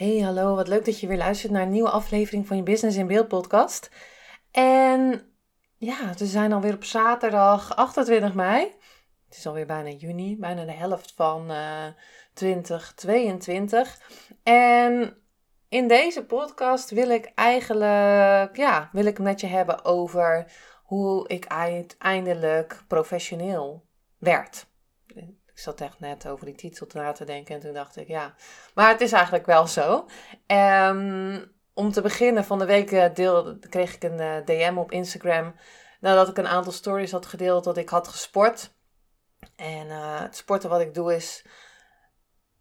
Hey, hallo. Wat leuk dat je weer luistert naar een nieuwe aflevering van je Business in Beeld podcast. En ja, we zijn alweer op zaterdag 28 mei. Het is alweer bijna juni, bijna de helft van uh, 2022. En in deze podcast wil ik eigenlijk, ja, wil ik met je hebben over hoe ik uiteindelijk professioneel werd zat echt net over die titel na te denken en toen dacht ik, ja. Maar het is eigenlijk wel zo. Um, om te beginnen, van de week uh, deel, kreeg ik een eh, DM op Instagram. Nadat ik een aantal stories had gedeeld dat ik had gesport. En uh, het sporten wat ik doe is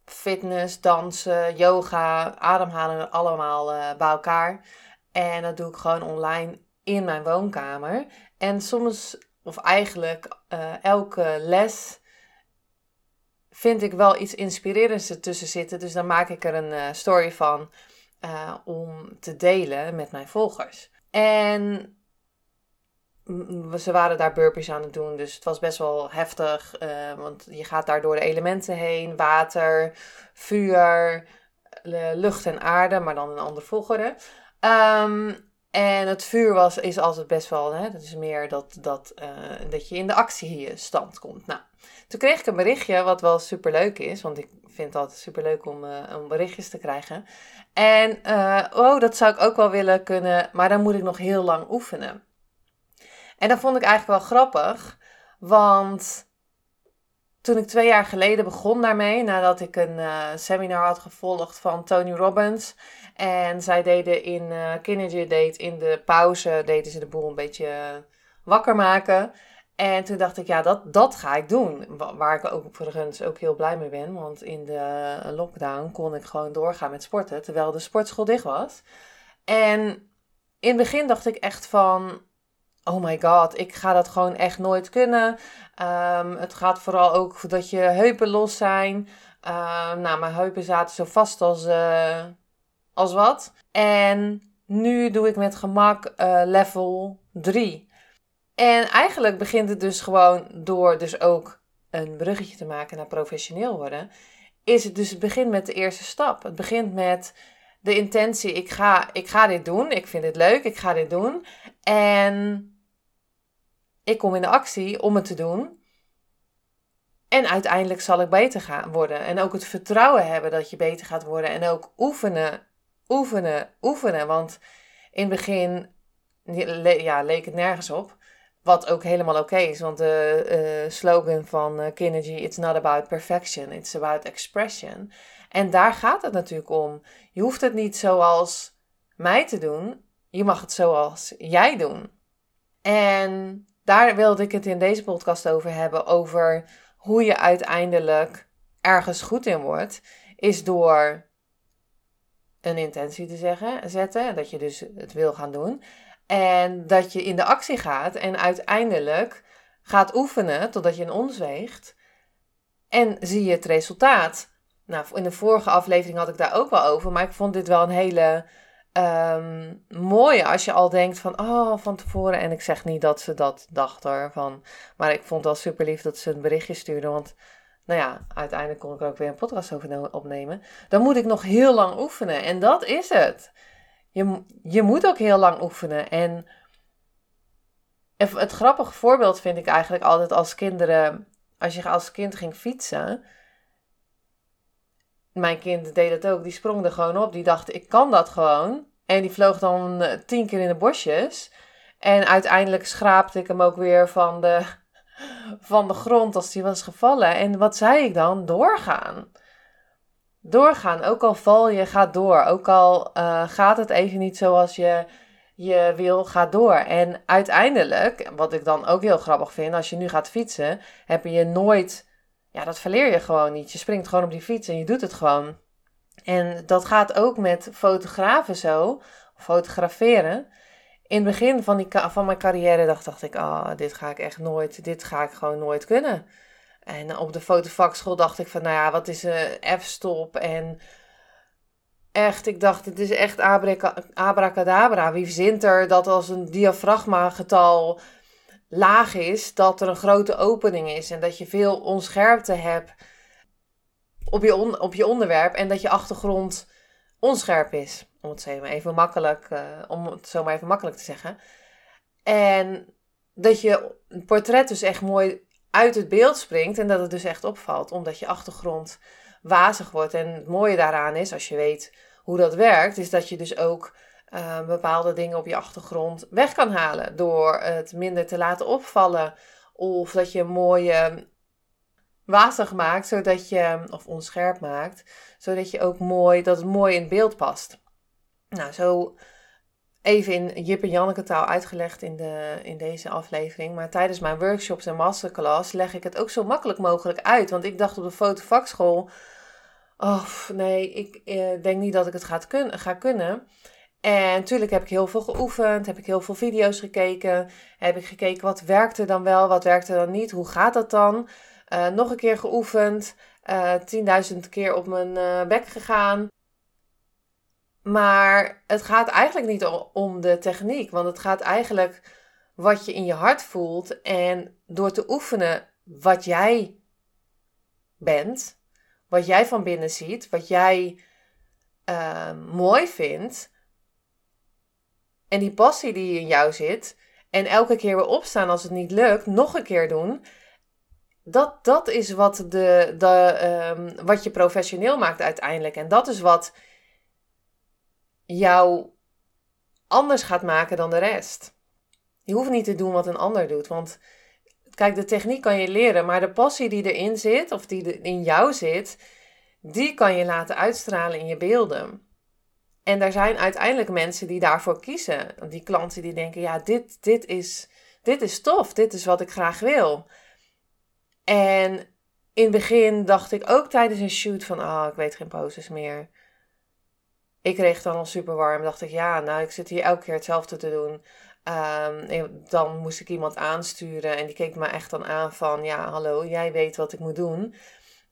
fitness, dansen, yoga, ademhalen, allemaal bij elkaar. En dat doe ik gewoon online in mijn woonkamer. En soms, of eigenlijk elke les vind ik wel iets inspirerends ertussen zitten. Dus dan maak ik er een uh, story van uh, om te delen met mijn volgers. En ze waren daar burpees aan het doen, dus het was best wel heftig. Uh, want je gaat daar door de elementen heen: water, vuur, lucht en aarde, maar dan een andere volgorde. Um, en het vuur was, is altijd best wel, hè, dat is meer dat, dat, uh, dat je in de actiestand komt. Nou, toen kreeg ik een berichtje, wat wel super leuk is, want ik vind het altijd super leuk om, uh, om berichtjes te krijgen. En, uh, oh, dat zou ik ook wel willen kunnen, maar dan moet ik nog heel lang oefenen. En dat vond ik eigenlijk wel grappig, want toen ik twee jaar geleden begon daarmee, nadat ik een seminar had gevolgd van Tony Robbins en zij deden in uh, Date in de pauze, deden ze de boel een beetje wakker maken. En toen dacht ik, ja, dat, dat ga ik doen. Waar ik ook overigens ook heel blij mee ben. Want in de lockdown kon ik gewoon doorgaan met sporten. Terwijl de sportschool dicht was. En in het begin dacht ik echt van... Oh my god, ik ga dat gewoon echt nooit kunnen. Um, het gaat vooral ook dat je heupen los zijn. Um, nou, mijn heupen zaten zo vast als... als wat. En nu doe ik met gemak uh, level 3. En eigenlijk begint het dus gewoon door dus ook een bruggetje te maken naar professioneel worden. Is het dus het begint met de eerste stap. Het begint met de intentie, ik ga, ik ga dit doen. Ik vind dit leuk, ik ga dit doen. En ik kom in de actie om het te doen. En uiteindelijk zal ik beter gaan worden. En ook het vertrouwen hebben dat je beter gaat worden. En ook oefenen oefenen, oefenen. Want in het begin ja, leek het nergens op. Wat ook helemaal oké is, want de uh, slogan van uh, Kinergy, it's not about perfection, it's about expression. En daar gaat het natuurlijk om. Je hoeft het niet zoals mij te doen, je mag het zoals jij doen. En daar wilde ik het in deze podcast over hebben, over hoe je uiteindelijk ergens goed in wordt, is door een intentie te zeggen, zetten. Dat je dus het wil gaan doen. En dat je in de actie gaat en uiteindelijk gaat oefenen totdat je een ons weegt. En zie je het resultaat. Nou, in de vorige aflevering had ik daar ook wel over. Maar ik vond dit wel een hele ehm, mooie. Als je al denkt van, oh, van tevoren. En ik zeg niet dat ze dat dachten. Van, maar ik vond het wel super lief dat ze een berichtje stuurde. Want nou ja, uiteindelijk kon ik er ook weer een podcast over opnemen. Dan moet ik nog heel lang oefenen. En dat is het. Je, je moet ook heel lang oefenen. En het grappige voorbeeld vind ik eigenlijk altijd als kinderen. Als je als kind ging fietsen. Mijn kind deed dat ook. Die sprong er gewoon op. Die dacht, ik kan dat gewoon. En die vloog dan eh, tien keer in de bosjes. En uiteindelijk schraapte ik hem ook weer van de, van de grond als die was gevallen. En wat zei ik dan? Doorgaan. Doorgaan. Ook al val je, ga door. Ook al uh, gaat het even niet zoals je, je wil, ga door. En uiteindelijk, wat ik dan ook heel grappig vind, als je nu gaat fietsen, heb je nooit ja, dat verleer je gewoon niet. Je springt gewoon op die fiets en je doet het gewoon. En dat gaat ook met fotografen zo, fotograferen. In het begin van, die, van mijn carrière dacht, dacht ik, oh, dit ga ik echt nooit, dit ga ik gewoon nooit kunnen. En op de fotovakschool dacht ik van, nou ja, wat is een f-stop en echt, ik dacht, het is echt abracadabra. Wie verzint er dat als een diafragma getal laag is, dat er een grote opening is en dat je veel onscherpte hebt op je, op je onderwerp en dat je achtergrond onscherp is. Om het zo maar even makkelijk, uh, om het zo maar even makkelijk te zeggen. En dat je portret dus echt mooi uit het beeld springt en dat het dus echt opvalt, omdat je achtergrond wazig wordt. En het mooie daaraan is, als je weet hoe dat werkt, is dat je dus ook uh, bepaalde dingen op je achtergrond weg kan halen door het minder te laten opvallen. Of dat je een mooie wazig maakt, zodat je, of onscherp maakt, zodat je ook mooi, dat het mooi in het beeld past. Nou, zo even in Jip en Janneke taal uitgelegd in, de, in deze aflevering. Maar tijdens mijn workshops en masterclass leg ik het ook zo makkelijk mogelijk uit. Want ik dacht op de fotovakschool, oh nee, ik eh, denk niet dat ik het ga, kun ga kunnen. En natuurlijk heb ik heel veel geoefend, heb ik heel veel video's gekeken. Heb ik gekeken wat werkte dan wel, wat werkte dan niet, hoe gaat dat dan? Uh, nog een keer geoefend, uh, eh, 10.000 keer op mijn uh, bek gegaan. Maar het gaat eigenlijk niet om de techniek, want het gaat eigenlijk wat je in je hart voelt. En door te oefenen wat jij bent, wat jij van binnen ziet, wat jij mooi vindt, en die passie die in jou zit, en elke keer weer opstaan als het niet lukt, nog een keer doen. Dat, dat is wat, de, de, ehm, wat je professioneel maakt uiteindelijk. En dat is wat jou anders gaat maken dan de rest. Je hoeft niet te doen wat een ander doet. Want kijk, de techniek kan je leren, maar de passie die erin zit, of die in jou zit, die kan je laten uitstralen in je beelden. En er zijn uiteindelijk mensen die daarvoor kiezen. Die klanten die denken, ja, dit, dit, is, dit is tof, dit is wat ik graag wil. En in het begin dacht ik ook tijdens een shoot van, ah, oh, ik weet geen poses meer. Ik kreeg dan al super warm. Dacht ik, ja, nou, ik zit hier elke keer hetzelfde te doen. Um, dan moest ik iemand aansturen en die keek me echt dan aan van, ja, hallo, jij weet wat ik moet doen.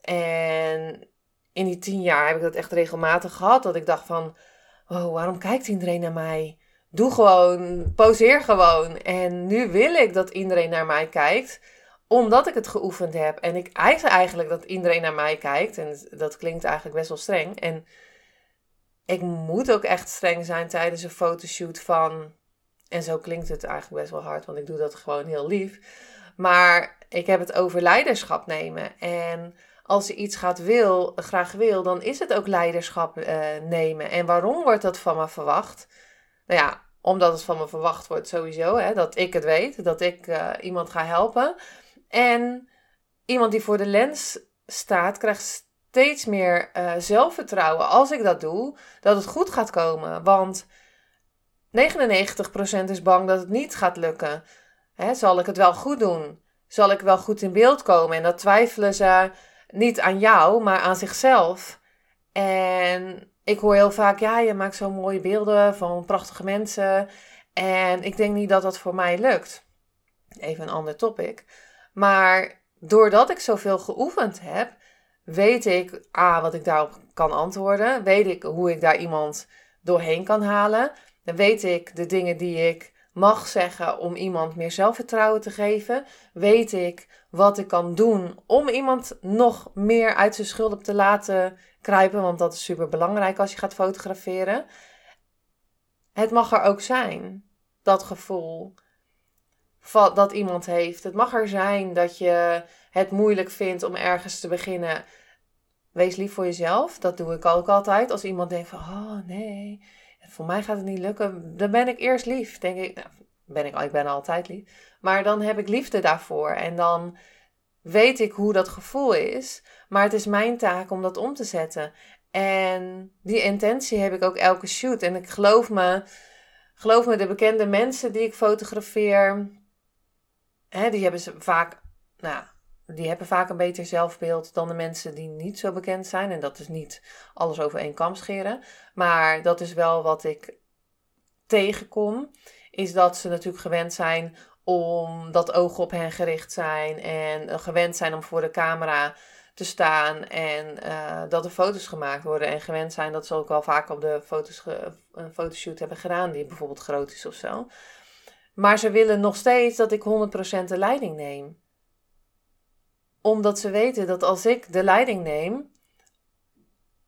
En in die tien jaar heb ik dat echt regelmatig gehad, dat ik dacht van, oh, waarom kijkt iedereen naar mij? Doe gewoon, poseer gewoon. En nu wil ik dat iedereen naar mij kijkt, omdat ik het geoefend heb. En ik eis eigenlijk dat iedereen naar mij kijkt. En dat klinkt eigenlijk best wel streng. En ik moet ook echt streng zijn tijdens een fotoshoot van. En zo klinkt het eigenlijk best wel hard, want ik doe dat gewoon heel lief. Maar ik heb het over leiderschap nemen. En als je iets gaat wil, graag wil, dan is het ook leiderschap uh, nemen. En waarom wordt dat van me verwacht? Nou ja, omdat het van me verwacht wordt sowieso, hè, dat ik het weet, dat ik uh, iemand ga helpen. En iemand die voor de lens staat, krijgt steeds meer uh, zelfvertrouwen als ik dat doe, dat het goed gaat komen. Want 99% is bang dat het niet gaat lukken. Hè, zal ik het wel goed doen? Zal ik wel goed in beeld komen? En dat twijfelen ze niet aan jou, maar aan zichzelf. En ik hoor heel vaak, ja, je maakt zo mooie beelden van prachtige mensen. En ik denk niet dat dat voor mij lukt. Even een ander topic. Maar doordat ik zoveel geoefend heb, weet ik A, wat ik daarop kan antwoorden. Weet ik hoe ik daar iemand doorheen kan halen. Dan weet ik de dingen die ik mag zeggen om iemand meer zelfvertrouwen te geven. Weet ik wat ik kan doen om iemand nog meer uit zijn schulden te laten kruipen, want dat is super belangrijk als je gaat fotograferen. Het mag er ook zijn, dat gevoel dat iemand heeft. Het mag er zijn dat je het moeilijk vindt om ergens te beginnen. Wees lief voor jezelf. Dat doe ik ook altijd. Als iemand denkt van, oh nee, voor mij gaat het niet lukken. Dan ben ik eerst lief. Denk ik, nou, ben ik, ik ben altijd lief. Maar dan heb ik liefde daarvoor. En dan weet ik hoe dat gevoel is. Maar het is mijn taak om dat om te zetten. En die intentie heb ik ook elke shoot. En ik geloof me, geloof me de bekende mensen die ik fotografeer. Hè, die hebben ze vaak, nou, die hebben vaak een beter zelfbeeld dan de mensen die niet zo bekend zijn. En dat is niet alles over één kam scheren. Maar dat is wel wat ik tegenkom. Is dat ze natuurlijk gewend zijn om dat ogen op hen gericht zijn. En gewend zijn om voor de camera te staan en uh, dat er foto's gemaakt worden. En gewend zijn dat ze ook wel vaak op de foto's een fotoshoot hebben gedaan, die bijvoorbeeld groot is of zo. Maar ze willen nog steeds dat ik 100% de leiding neem. Omdat ze weten dat als ik de leiding neem,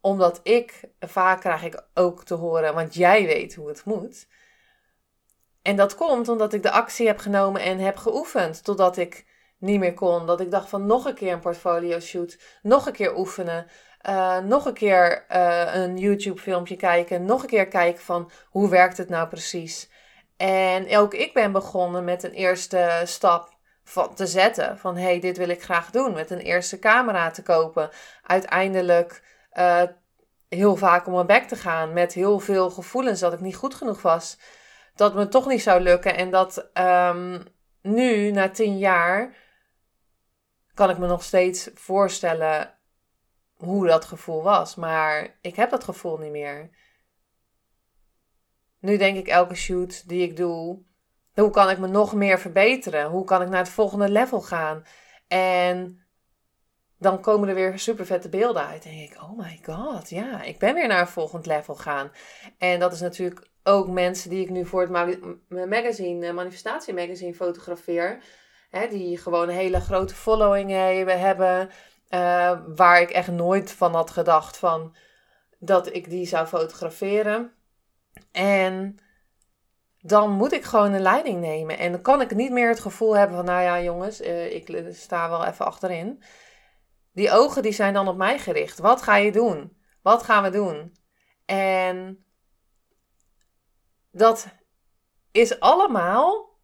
omdat ik, vaak krijg ik ook te horen, want jij weet hoe het moet. En dat komt omdat ik de actie heb genomen en heb geoefend totdat ik niet meer kon. Dat ik dacht van nog een keer een portfolio shoot, nog een keer oefenen, uh, nog een keer uh, een YouTube filmpje kijken, nog een keer kijken van hoe werkt het nou precies. En ook ik ben begonnen met een eerste stap van, te zetten van hey, dit wil ik graag doen, met een eerste camera te kopen. Uiteindelijk uh, heel vaak om mijn bek te gaan met heel veel gevoelens dat ik niet goed genoeg was. Dat me toch niet zou lukken en dat um, nu, na tien jaar, kan ik me nog steeds voorstellen hoe dat gevoel was. Maar ik heb dat gevoel niet meer. Nu denk ik elke shoot die ik doe, hoe kan ik me nog meer verbeteren? Hoe kan ik naar het volgende level gaan? En dan komen er weer super vette beelden uit. En denk ik, oh my god, ja, ik ben weer naar een volgend level gaan. En dat is natuurlijk ook mensen die ik nu voor het magazine, eh, Manifestatie Magazine fotografeer hè, die gewoon een hele grote following hebben. Uh, waar ik echt nooit van had gedacht van dat ik die zou fotograferen. En dan moet ik gewoon een leiding nemen. En dan kan ik niet meer het gevoel hebben van, nou ja jongens, uh, ik sta wel even achterin. Die ogen die zijn dan op mij gericht. Wat ga je doen? Wat gaan we doen? En dat is allemaal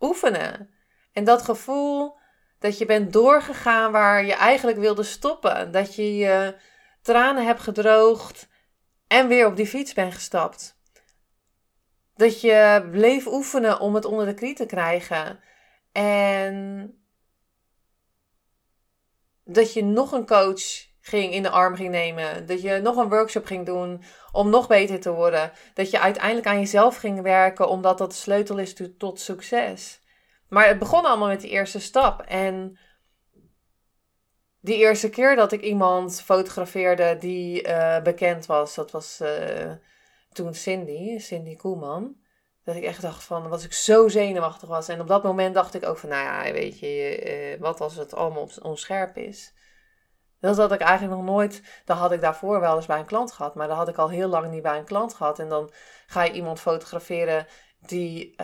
oefenen. En dat gevoel dat je bent doorgegaan waar je eigenlijk wilde stoppen. Dat je je tranen hebt gedroogd en weer op die fiets bent gestapt. Dat je bleef oefenen om het onder de knie te krijgen. En dat je nog een coach ging in de arm ging nemen. Dat je nog een workshop ging doen om nog beter te worden. Dat je uiteindelijk aan jezelf ging werken omdat dat de sleutel is tot succes. Maar het begon allemaal met die eerste stap. En die eerste keer dat ik iemand fotografeerde die uh, bekend was, dat was uh, toen Cindy, Cindy Koelman. Dat ik echt dacht van, was ik zo zenuwachtig was. En op dat moment dacht ik ook van, nou ja, weet je, uh, wat als het allemaal onscherp is. Dat had ik eigenlijk nog nooit, dat had ik daarvoor wel eens bij een klant gehad. Maar dat had ik al heel lang niet bij een klant gehad. En dan ga je iemand fotograferen die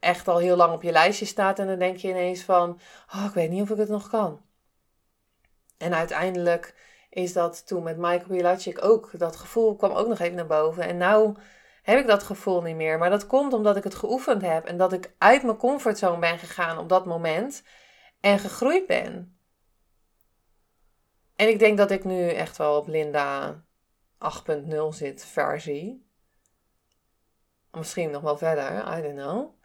echt al heel lang op je lijstje staat. En dan denk je ineens van, oh, ik weet niet of ik het nog kan. En uiteindelijk is dat toen met Michael Pilacic ook, dat gevoel kwam ook nog even naar boven. En nou heb ik dat gevoel niet meer. Maar dat komt omdat ik het geoefend heb en dat ik uit mijn comfortzone ben gegaan op dat moment en gegroeid ben. En ik denk dat ik nu echt wel op Linda 8.0 zit versie. Misschien nog wel verder, I don't know.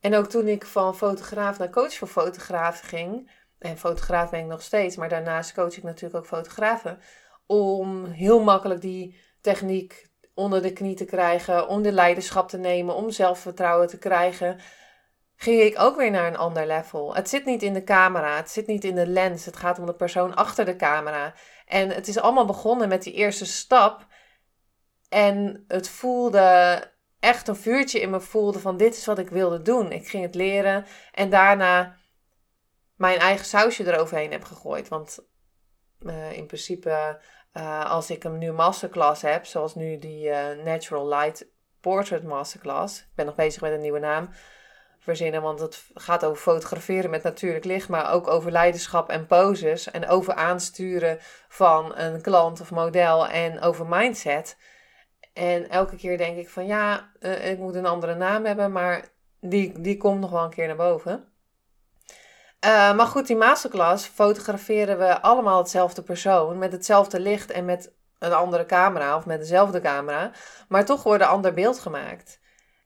En ook toen ik van fotograaf naar coach voor fotograaf ging, en fotograaf ben ik nog steeds, maar daarnaast coach ik natuurlijk ook fotografen, om heel makkelijk die techniek onder de knie te krijgen, om de leiderschap te nemen, om zelfvertrouwen te krijgen, ging ik ook weer naar een ander level. Het zit niet in de camera, het zit niet in de lens, het gaat om de persoon achter de camera. En het is allemaal begonnen met die eerste stap en het voelde echt een vuurtje in me voelde van dit is wat ik wilde doen. Ik ging het leren en daarna mijn eigen sausje eroverheen heb gegooid. Want uh, in principe, uh, als ik een nu masterclass heb, zoals nu die uh, Natural Light Portrait Masterclass. Ik ben nog bezig met een nieuwe naam verzinnen, want het gaat over fotograferen met natuurlijk licht, maar ook over leiderschap en poses en over aansturen van een klant of model en over mindset. En elke keer denk ik van ja, ik moet een andere naam hebben, maar die, die komt nog wel een keer naar boven. Uh, maar goed, die masterclass fotograferen we allemaal hetzelfde persoon met hetzelfde licht en met een andere camera of met dezelfde camera, maar toch wordt een ander beeld gemaakt.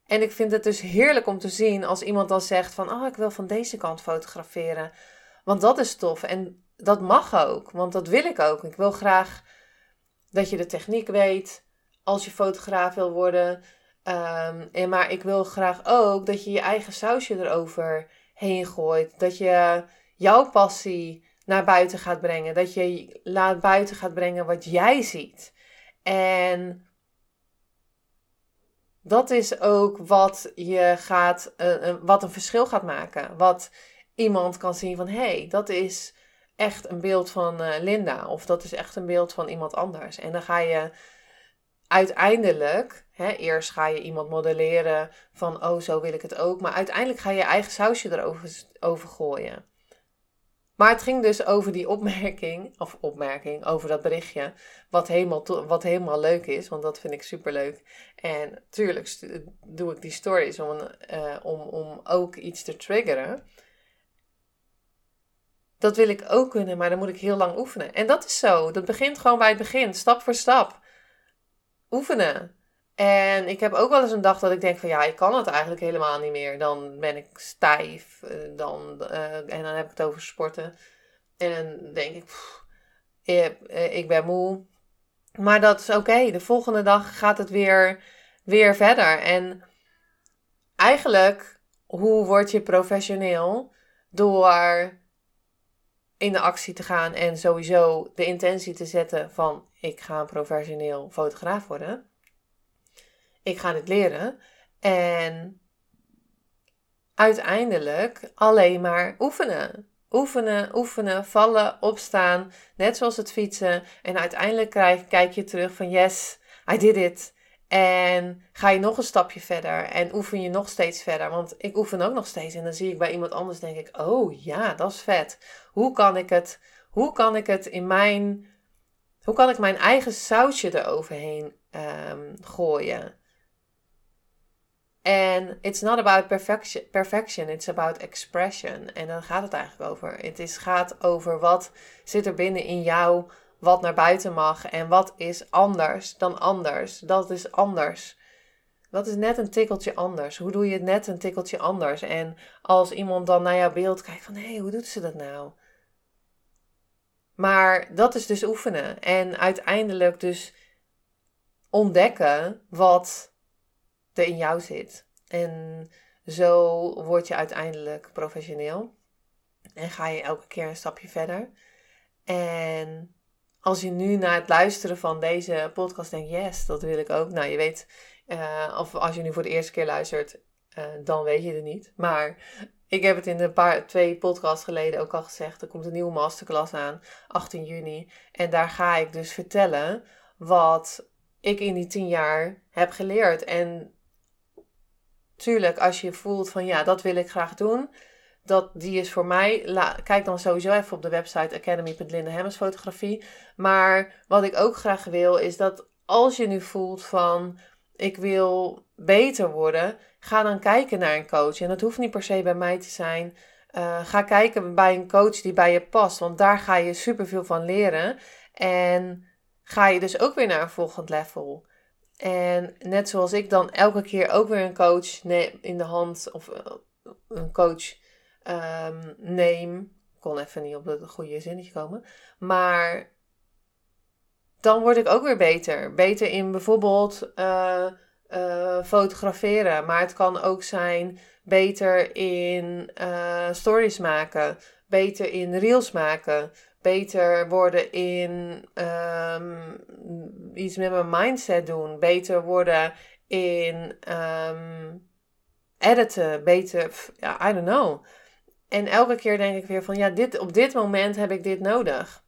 En ik vind het dus heerlijk om te zien als iemand dan zegt van, oh, ik wil van deze kant fotograferen. Want dat is tof. En dat mag ook, want dat wil ik ook. Ik wil graag dat je de techniek weet als je fotograaf wil worden. Um, en maar ik wil graag ook dat je je eigen sausje erover heen gooit. Dat je jouw passie naar buiten gaat brengen. Dat je laat buiten gaat brengen wat jij ziet. En dat is ook wat je gaat, uh, wat een verschil gaat maken. Wat iemand kan zien van hé, hey, dat is echt een beeld van uh, Linda. Of dat is echt een beeld van iemand anders. En dan ga je uiteindelijk, hè, eerst ga je iemand modelleren van oh, zo wil ik het ook. Maar uiteindelijk ga je eigen sausje erover over gooien. Maar het ging dus over die opmerking, of opmerking, over dat berichtje, wat helemaal, wat helemaal leuk is, want dat vind ik super leuk. En tuurlijk doe ik die stories om, uh, om, om ook iets te triggeren. Dat wil ik ook kunnen, maar dan moet ik heel lang oefenen. En dat is zo. Dat begint gewoon bij het begin, stap voor stap. Oefenen. En ik heb ook wel eens een dag dat ik denk van ja, ik kan het eigenlijk helemaal niet meer. Dan ben ik stijf. Eh, dan, uh, en dan heb ik het over sporten. En dan denk ik, eh, ik ben moe. Maar dat is oké. De volgende dag gaat het weer, weer verder. En eigenlijk, hoe word je professioneel? Door in de actie te gaan en sowieso de intentie te zetten van ik ga een professioneel fotograaf worden. Ik ga dit leren en uiteindelijk alleen maar oefenen. Oefenen, oefenen, vallen, opstaan, net zoals het fietsen. En uiteindelijk krijg, kijk je terug van yes, I did it. En ga je nog een stapje verder en oefen je nog steeds verder. Want ik oefen ook nog steeds. En dan zie ik bij iemand anders, denk ik, oh ja, dat is vet. Hoe kan ik het, hoe kan ik het in mijn, hoe kan ik mijn eigen sausje eroverheen um, gooien? En it's not about perfection, perfection, it's about expression. En dan gaat het eigenlijk over. Het is, gaat over wat zit er binnen in jou wat naar buiten mag en wat is anders dan anders. Dat is anders. Dat is net een tikkeltje anders. Hoe doe je het net een tikkeltje anders? En als iemand dan naar jouw beeld kijkt van hé, hey, hoe doet ze dat nou? Maar dat is dus oefenen. En uiteindelijk dus ontdekken wat er in jou zit. En zo word je uiteindelijk professioneel. En ga je elke keer een stapje verder. En als je nu na het luisteren van deze podcast denkt, yes, dat wil ik ook. Nou, je weet, uh, of als je nu voor de eerste keer luistert, uh, dan weet je het niet. Maar ik heb het in de paar, twee podcasts geleden ook al gezegd. Er komt een nieuwe masterclass aan, 18 juni. En daar ga ik dus vertellen wat ik in die tien jaar heb geleerd. En tuurlijk, als je voelt van ja, dat wil ik graag doen dat, die is voor mij. kijk dan sowieso even op de website academy.lindehemmers fotografie. Maar wat ik ook graag wil is dat als je nu voelt van ik wil beter worden, ga dan kijken naar een coach. En dat hoeft niet per se bij mij te zijn. Uh, ga kijken bij een coach die bij je past, want daar ga je superveel van leren. En ga je dus ook weer naar een volgend level. En net zoals ik dan elke keer ook weer een coach in de hand of eh, een coach um, neem. kon even niet op het goede zinnetje komen. Maar dan word ik ook weer beter. Beter in bijvoorbeeld uh, uh, fotograferen. Maar het kan ook zijn beter in uh, stories maken. Beter in reels maken. Beter worden in um, iets met mijn mindset doen. Beter worden in um, editen. Beter, I don't know. En elke keer denk ik weer van ja, dit, op dit moment heb ik dit nodig.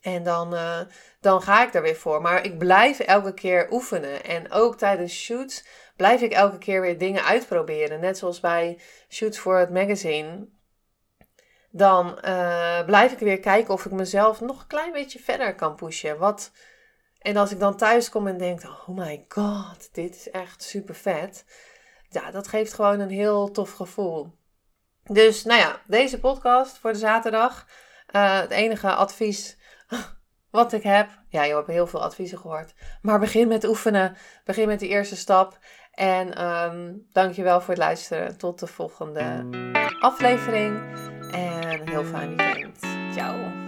En dan, uh, dan ga ik er weer voor. Maar ik blijf elke keer oefenen. En ook tijdens shoots blijf ik elke keer weer dingen uitproberen. Net zoals bij shoots voor het magazine. Dan uh, blijf ik weer kijken of ik mezelf nog een klein beetje verder kan pushen. Wat... En als ik dan thuis kom en denk, oh my god, dit is echt super vet. Ja, dat geeft gewoon een heel tof gevoel. Dus nou ja, deze podcast voor de zaterdag. Uh, het enige advies wat ik heb. Ja, je hebt heel veel adviezen gehoord. Maar begin met oefenen. Begin met de eerste stap. En um, dankjewel voor het luisteren. Tot de volgende aflevering. En een heel fijn weekend. Ciao.